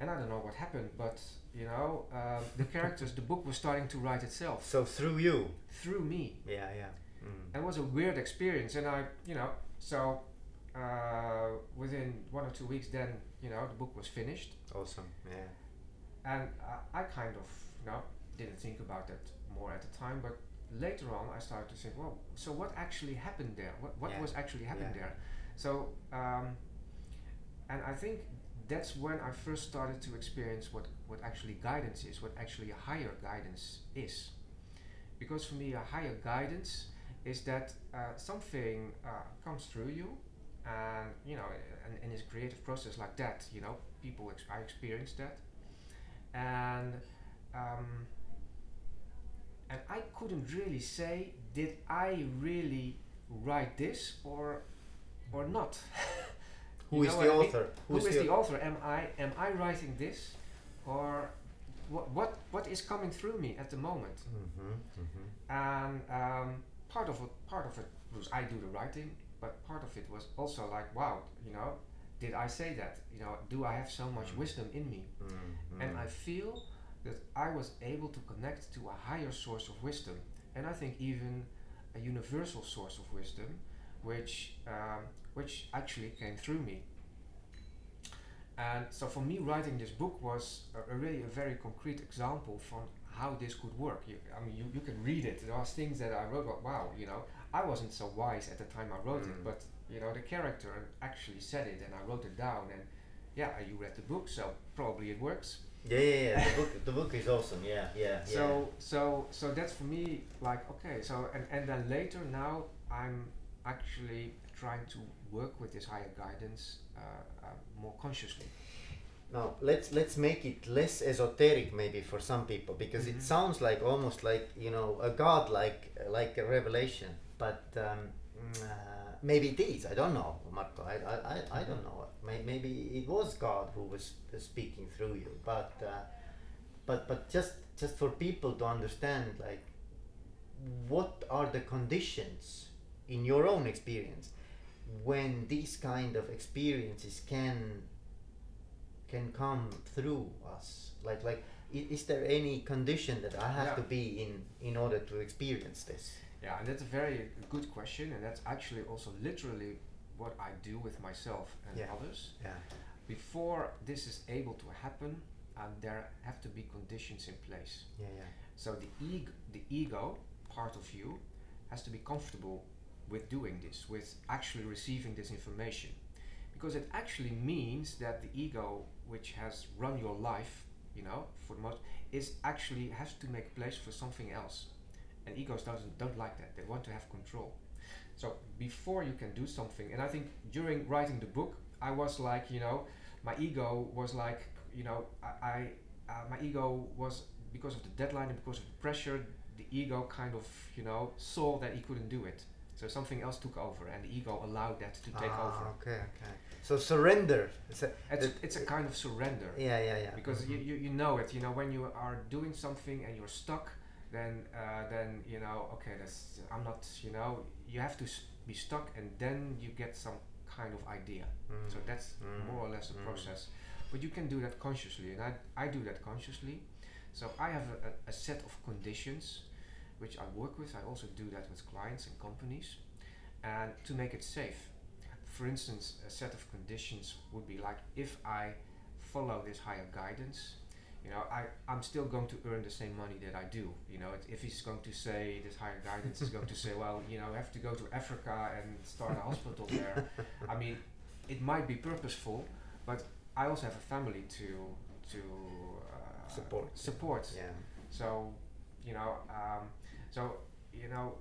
and I don't know what happened, but you know, um, the [laughs] characters, the book was starting to write itself So through you. through me. Yeah, yeah. Mm. It was a weird experience, and I, you know, so uh, within one or two weeks, then you know, the book was finished, Awesome. Yeah. and I, I kind of, you know, didn't think about that more at the time, but later on, I started to think, well, so what actually happened there? What what Yeah. was actually happening Yeah. there? So, um, and I think that's when I first started to experience what what actually guidance is, what actually a higher guidance is, because for me, a higher guidance is that uh, something uh, comes through you, and you know, it's a creative process like that. You know, people ex- I experienced that, and um, and I couldn't really say did I really write this or or not. [laughs] Who You is the what I mean? author? Who is the author? Am I am I writing this, or what what what is coming through me at the moment? Mm-hmm, mm-hmm. and um, part of it part of it was I do the writing, but part of it was also like wow, you know, did I say that? You know, do I have so much Mm. wisdom in me? Mm-hmm. And I feel that I was able to connect to a higher source of wisdom, and I think even a universal source of wisdom, which um, which actually came through me. And so for me, writing this book was a, a really a very concrete example from how this could work. You, I mean, you, you can read it. There are things that I wrote. About, wow, you know, I wasn't so wise at the time I wrote Mm. it, but you know, the character actually said it, and I wrote it down. And yeah, you read the book, so probably it works. Yeah, yeah, yeah. the book, the book is awesome. Yeah, yeah, So so so that's for me like okay. So and and then later now I'm actually trying to work with this higher guidance uh, uh, more consciously. Now let's let's make it less esoteric maybe for some people because Mhm. it sounds like almost like you know a god like like a revelation, but um, uh, maybe it is. I don't know, Marco. I I, I, I don't know. Maybe it was God who was uh, speaking through you, but uh, but but just just for people to understand like what are the conditions in your own experience when these kind of experiences can can come through us like like is there any condition that i have Yeah. to be in in order to experience this Yeah, and that's a very good question, and that's actually also literally what I do with myself and Yeah. others. yeah Before this is able to happen, um, there have to be conditions in place. yeah yeah So the ego, the ego part of you, has to be comfortable with doing this, with actually receiving this information, because it actually means that the ego, which has run your life, you know, for the most, is actually has to make place for something else, and egos doesn't don't like that. They want to have control. So before you can do something, and I think during writing the book, I was like, you know, my ego was like, you know, I, I uh, my ego was because of the deadline and because of the pressure, the ego kind of, you know, saw that he couldn't do it. So something else took over, and the ego allowed that to take ah, over. okay okay so surrender it's a, It's, that- it's a kind of surrender yeah yeah yeah because you, Mhm. you, you know it. You know when you are doing something and you're stuck, then uh, then you know okay, that's I'm not. You know you have to s- be stuck, and then you get some kind of idea. Mm. So that's Mm. more or less the Mm. process. But you can do that consciously, and I, I do that consciously. So I have a, a set of conditions which I work with. I also do that with clients and companies, and to make it safe. For instance, a set of conditions would be like if I follow this higher guidance, you know, I, I'm still going to earn the same money that I do. You know, if he's going to say this higher guidance is going to say, well, you know, you have to go to Africa and start a hospital there. I mean, it might be purposeful, but I also have a family to to uh, Support. Support. yeah So, you know, um, so you know,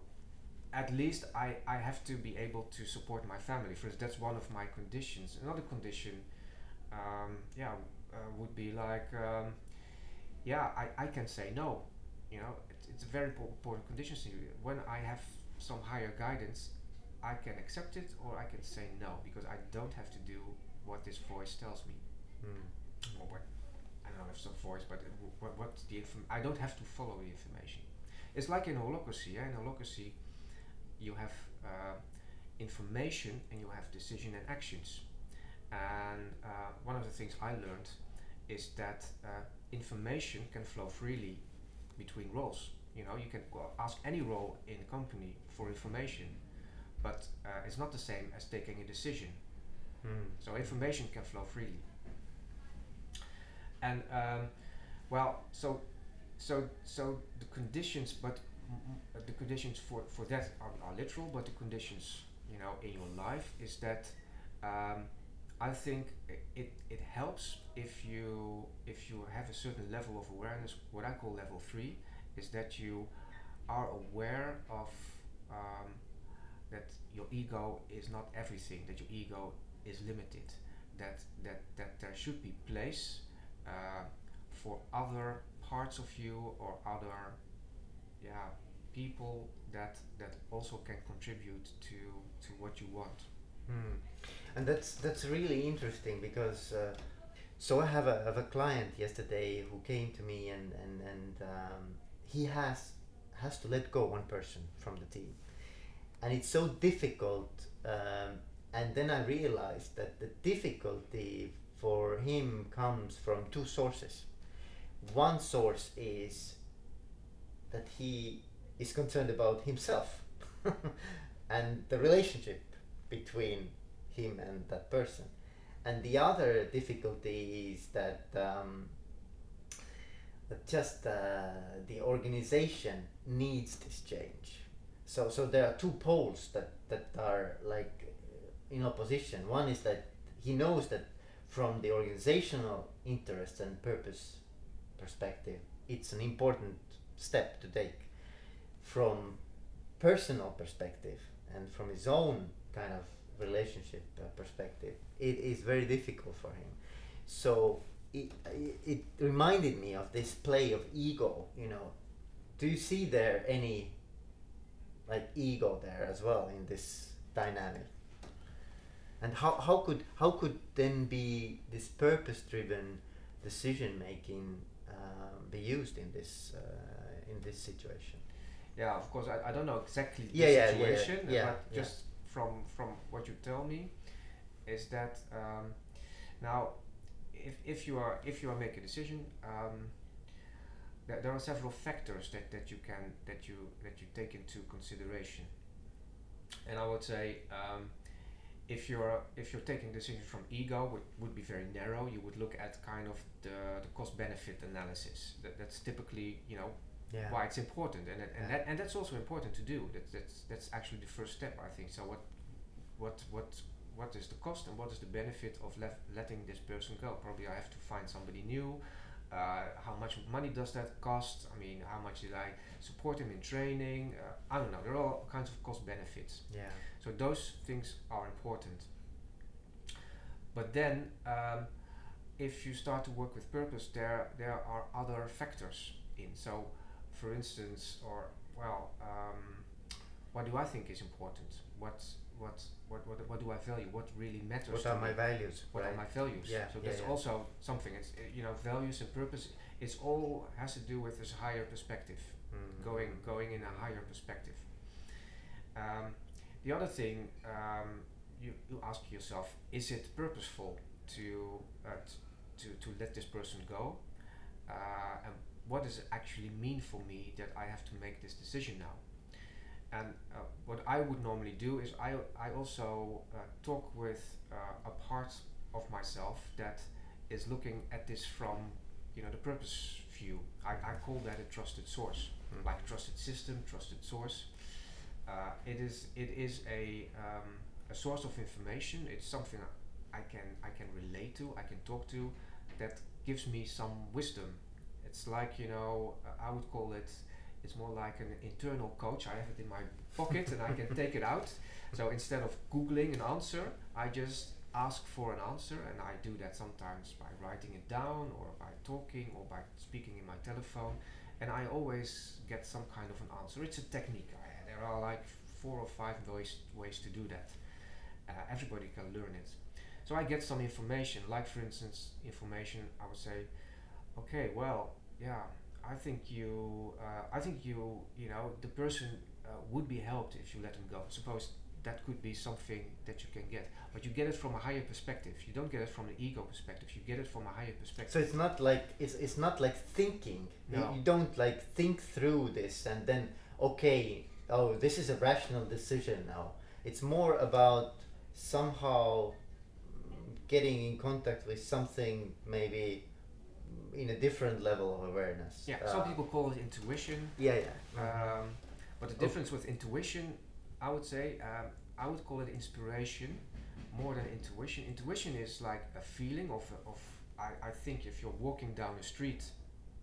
at least I I have to be able to support my family. For instance, that's one of my conditions. Another condition, um, yeah, uh, would be like, um, yeah, I, I can say no. You know, it's, it's a very po- important condition. When I have some higher guidance, I can accept it or I can say no because I don't have to do what this voice tells me Mm. or what I don't know if it's a voice, but uh, wh- what what's the inform- I don't have to follow the information. It's like in holacracy. Yeah? In holacracy, you have uh, information and you have decision and actions. And uh, one of the things I learned is that uh, information can flow freely between roles. You know, you can ask any role in a company for information, but uh, it's not the same as taking a decision. Mm. So information can flow freely. And um, well, so so so the conditions, but m- the conditions for for that are, are literal, but the conditions you know in your life is that um, I think it it helps if you if you have a certain level of awareness. What I call level three is that you are aware of um, that your ego is not everything. That your ego is limited. That that that there should be place uh, for other parts of you or other yeah people that that also can contribute to to what you want. Hmm. And that's that's really interesting because uh, so I have a have a client yesterday who came to me and and and um, he has has to let go one person from the team, and it's so difficult. Um, and then I realized that the difficulty for him comes from two sources. One source is that he is concerned about himself [laughs] and the relationship between him and that person and the other difficulty is that um, just uh, the organization needs this change. So so there are two poles that that are like in opposition. One is that he knows that from the organizational interest and purpose perspective, it's an important step to take. From personal perspective and from his own kind of relationship uh, perspective, it is very difficult for him. So it, it reminded me of this play of ego, you know. Do you see there any like ego there as well in this dynamic? And how, how could how could then be this purpose driven decision making be used in this uh, in this situation? Yeah, of course, I, I don't know exactly the Yeah, yeah, yeah, situation, yeah, but yeah. just from from what you tell me, is that um, now, if, if you are if you are make a decision, um, there, there are several factors that, that you can that you that you take into consideration, and I would say. Um, if you're if you're taking decisions from ego would, would be very narrow. You would look at kind of the, the cost benefit analysis. That, that's typically you know Yeah. why it's important. And and Yeah. that and that's also important to do. That, that's that's actually the first step I think. So what what what what is the cost and what is the benefit of lef- letting this person go? Probably I have to find somebody new. Uh, how much money does that cost? I mean how much did I support him in training? Uh, I don't know. There are all kinds of cost benefits. Yeah. So those things are important. But then, um, if you start to work with purpose, there there are other factors in. So, for instance, or well, um, what do I think is important? What what what what, what do I value? What really matters? What to are my values? What right? are my values? Yeah, So yeah, that's yeah. also something. It's uh, you know values and purpose. It's all has to do with this higher perspective Mhm. going going in a higher perspective. Um, the other thing um, you you ask yourself: Is it purposeful to uh, to to let this person go? Uh, and what does it actually mean for me that I have to make this decision now? And uh, what I would normally do is I I also uh, talk with uh, a part of myself that is looking at this from you know the purpose view. I, I call that a trusted source Mhm. like trusted system, trusted source. Uh, it is it is a um, a source of information. It's something I can I can relate to. I can talk to. That gives me some wisdom. It's like you know uh, I would call it. It's more like an internal coach. I have it in my pocket and I can take it out. So instead of googling an answer, I just ask for an answer, and I do that sometimes by writing it down, or by talking, or by speaking in my telephone and I always get some kind of an answer. It's a technique. I, there are like four or five ways ways to do that. Uh, everybody can learn it. So I get some information, like for instance, information. I would say, okay, well, yeah, I think you, uh, I think you, you know, the person uh, would be helped if you let him go. Suppose that could be something that you can get, but you get it from a higher perspective. You don't get it from the ego perspective. You get it from a higher perspective. So it's not like it's, it's not like thinking. You- No. You don't like think through this and then okay, oh this is a rational decision now. It's more about somehow getting in contact with something maybe in a different level of awareness. yeah, Uh, some people call it intuition. Yeah, yeah. Um, but the Oh. difference with intuition, I would say, um, I would call it inspiration more than intuition. Intuition is like a feeling of, of I, I think if you're walking down the street,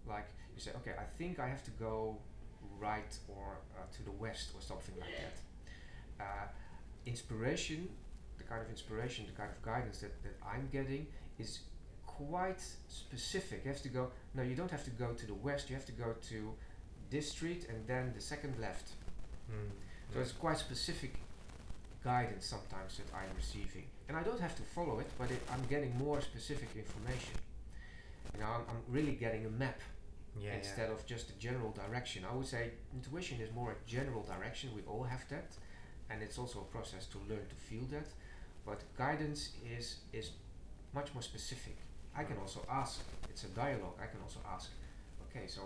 like you say, okay, I think I have to go right or uh, to the west or something like that. Uh, inspiration, the kind of inspiration, the kind of guidance that, that I'm getting is quite specific. You have to go, no, you don't have to go to the west, you have to go to this street and then the second left. Mm. So it's quite specific guidance sometimes that I'm receiving. And I don't have to follow it, but it, I'm getting more specific information. You know, I'm, I'm really getting a map yeah, instead of just a general direction. I would say intuition is more a general direction. We all have that, and it's also a process to learn to feel that. But guidance is is much more specific. I can also ask. It's a dialogue. I can also ask. Okay, so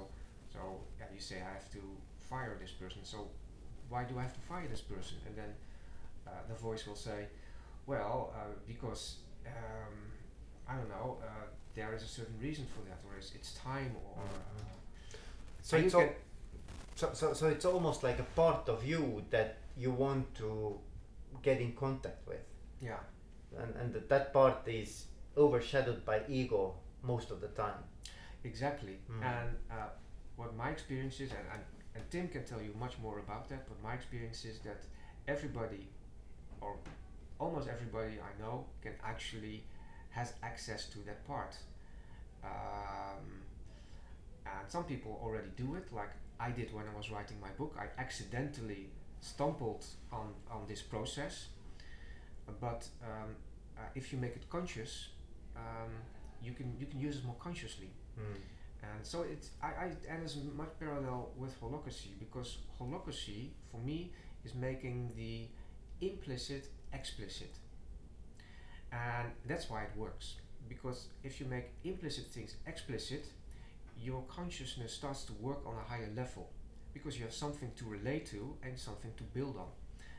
so yeah, you say I have to fire this person. So why do I have to fire this person? And then uh, the voice will say, well, uh, because um, I don't know. Uh, there is a certain reason for that, or it's, it's time, or uh, So it's al- so, so so it's almost like a part of you that you want to get in contact with, yeah, and and that that part is overshadowed by ego most of the time. exactly. Mm. And uh, what my experience is, and, and and Tim can tell you much more about that. But my experience is that everybody, or almost everybody I know, can actually has access to that part. Um, and some people already do it, like I did when I was writing my book. I accidentally stumbled on on this process. But um, uh, if you make it conscious, um, you can you can use it more consciously. Mm. And so it's I, I and it's much parallel with holacracy because holacracy for me is making the implicit explicit. And that's why it works. Because if you make implicit things explicit, your consciousness starts to work on a higher level because you have something to relate to and something to build on.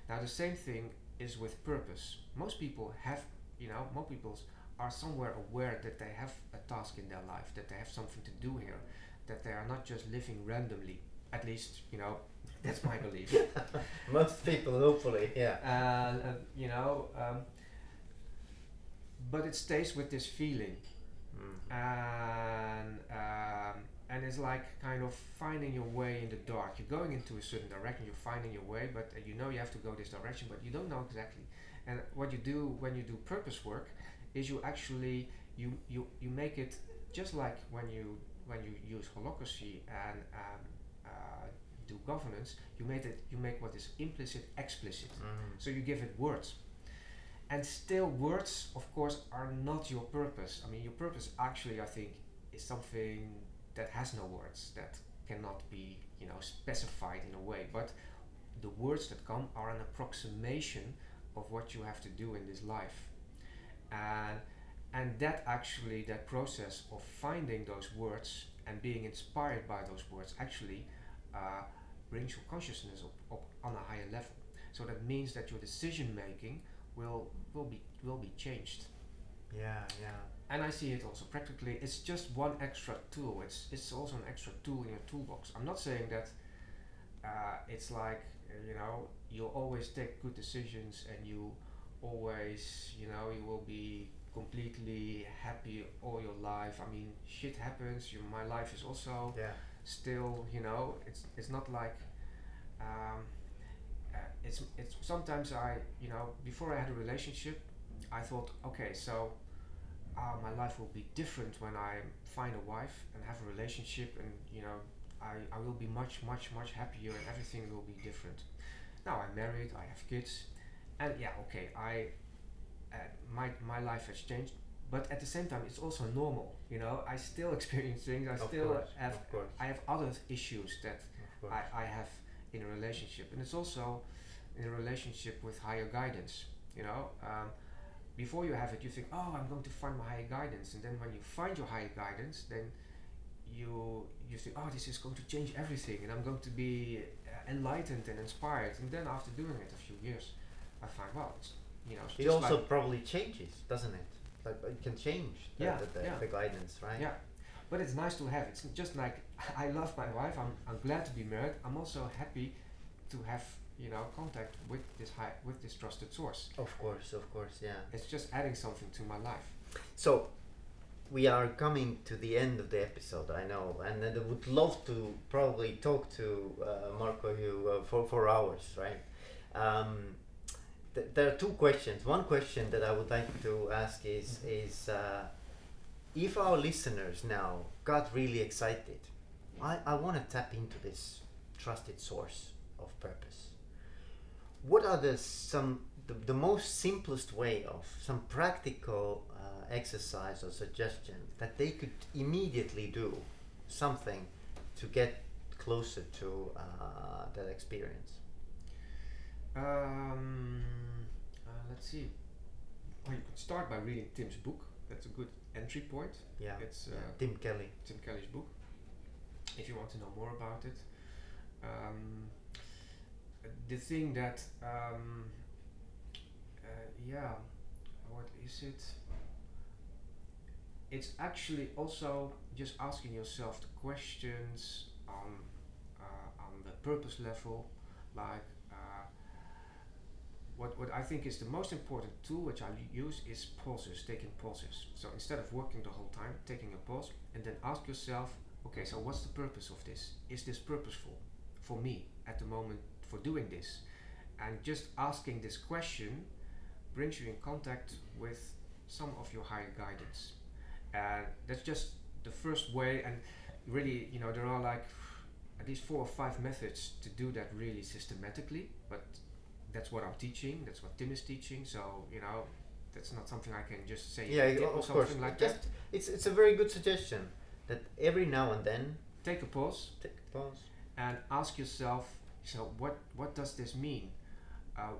Now the same thing is with purpose. Most people have, you know, most people are somewhere aware that they have a task in their life, that they have something to do here, that they are not just living randomly. At least, you know, that's my belief. [laughs] Most people, hopefully, yeah. And, uh, you know, um, but it stays with this feeling, Mm. and um, and it's like kind of finding your way in the dark. You're going into a certain direction, you're finding your way, but uh, you know you have to go this direction, but you don't know exactly. And what you do when you do purpose work is you actually you you, you make it just like when you when you use holacracy and um, uh, do governance. You made it you make what is implicit explicit. Mm. So you give it words. And still, words, of course, are not your purpose. I mean, your purpose actually, I think, is something that has no words, that cannot be, you know, specified in a way. But the words that come are an approximation of what you have to do in this life. And and that actually, that process of finding those words and being inspired by those words actually uh, brings your consciousness up, up on a higher level. So that means that your decision making will will be will be changed. Yeah, yeah. And I see it also practically. It's just one extra tool. It's it's also an extra tool in your toolbox. I'm not saying that uh, it's like uh, you know you'll always take good decisions and you always you know you will be completely happy all your life. I mean, shit happens. You, my life is also Yeah. still you know it's it's not like um, it's it's sometimes I you know before I had a relationship I thought okay so uh, my life will be different when I find a wife and have a relationship and you know I, I will be much much much happier and everything will be different. Now I'm married I have kids and yeah okay I uh, my my life has changed but at the same time it's also normal you know? I still [laughs] experience things I Of still course, have I have other issues that. I, I have in a relationship and it's also in a relationship with higher guidance you know um, before you have it you think oh i'm going to find my higher guidance and then when you find your higher guidance then you you think oh this is going to change everything and i'm going to be uh, enlightened and inspired and then after doing it a few years i find well it's you know it's it also like, probably changes, doesn't it? Like it can change the, Yeah, the, the, yeah. the guidance, right? Yeah. But it's nice to have it's just like i love my wife i'm, I'm glad to be married i'm also happy to have you know contact with this high with this trusted source Of course, of course, yeah. it's just adding something to my life So, we are coming to the end of the episode, I know, and I would love to probably talk to uh, Marco you uh, for, for hours, right? Um, th- there are two questions. One question that I would like to ask is is uh, if our listeners now got really excited, I, I want to tap into this trusted source of purpose. What are the some the, the most simplest way of some practical uh, exercise or suggestion that they could immediately do something to get closer to uh, that experience? Um, uh, let's see. Well, you could start by reading Tim's book. That's a good entry point. Yeah, It's uh, yeah. Tim Kelly. Tim Kelly's book. If you want to know more about it, um, the thing that um, uh, yeah, what is it? It's actually also just asking yourself the questions on uh, on the purpose level, like uh, what what I think is the most important tool which I use is pauses, taking pauses. So instead of working the whole time, taking a pause and then ask yourself, okay, so what's the purpose of this? Is this purposeful for me at the moment for doing this? And just asking this question brings you in contact with some of your higher guidance. And that's just the first way. And really, you know, there are like at least four or five methods to do that really systematically. But that's what I'm teaching. That's what Tim is teaching. So you know, that's not something I can just say. Yeah, or of something course. like Just that. it's it's a very good suggestion that every now and then Take a pause take a pause. and ask yourself. So what what does this mean? Uh,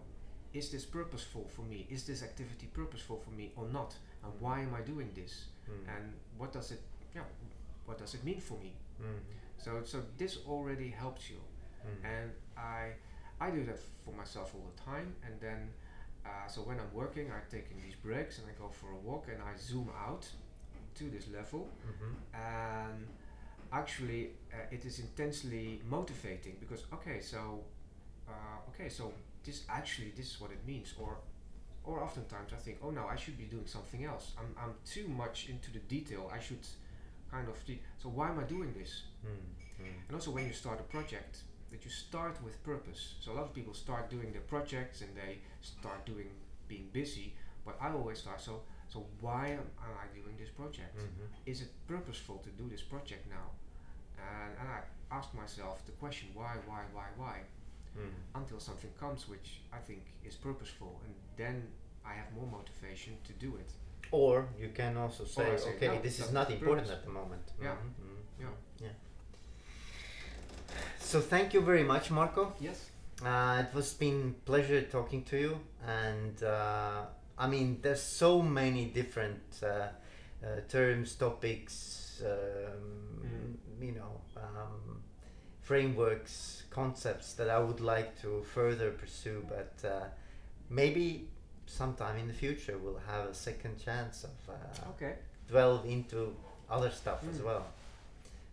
is this purposeful for me? Is this activity purposeful for me or not? And why am I doing this? Mm. And what does it yeah what does it mean for me? Mm. So so this already helps you. Mm. and I I do that for myself all the time and then uh, so when I'm working I'm taking these breaks and I go for a walk and I zoom out to this level Mhm. and actually uh, it is intensely motivating because okay so uh, okay so this actually this is what it means or or oftentimes I think oh no I should be doing something else I'm, I'm too much into the detail I should kind of de- so why am I doing this Mm. Mm. and also when you start a project, that you start with purpose. So a lot of people start doing their projects and they start doing being busy, but I always start so so why am, am I doing this project? Mhm. Is it purposeful to do this project now? And, and I ask myself the question why, why, why, why? Mm. Until something comes which I think is purposeful and then I have more motivation to do it. Or you can also say, say, okay, no, this is not important purpose. at the moment. Yeah. Mhm. Mhm. Yeah. Yeah. So thank you very much, Marco. Yes. Uh, it was been pleasure talking to you, and uh, I mean, there's so many different uh, uh, terms, topics, um, you know, um, frameworks, concepts that I would like to further pursue, but uh, maybe sometime in the future we'll have a second chance of uh, Okay. delve into other stuff as Mm. well.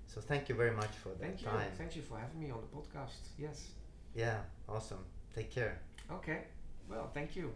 So thank you very much for that Thank you. time. Thank you for having me on the podcast. Yes. Yeah, awesome. Take care. Okay. Well, thank you.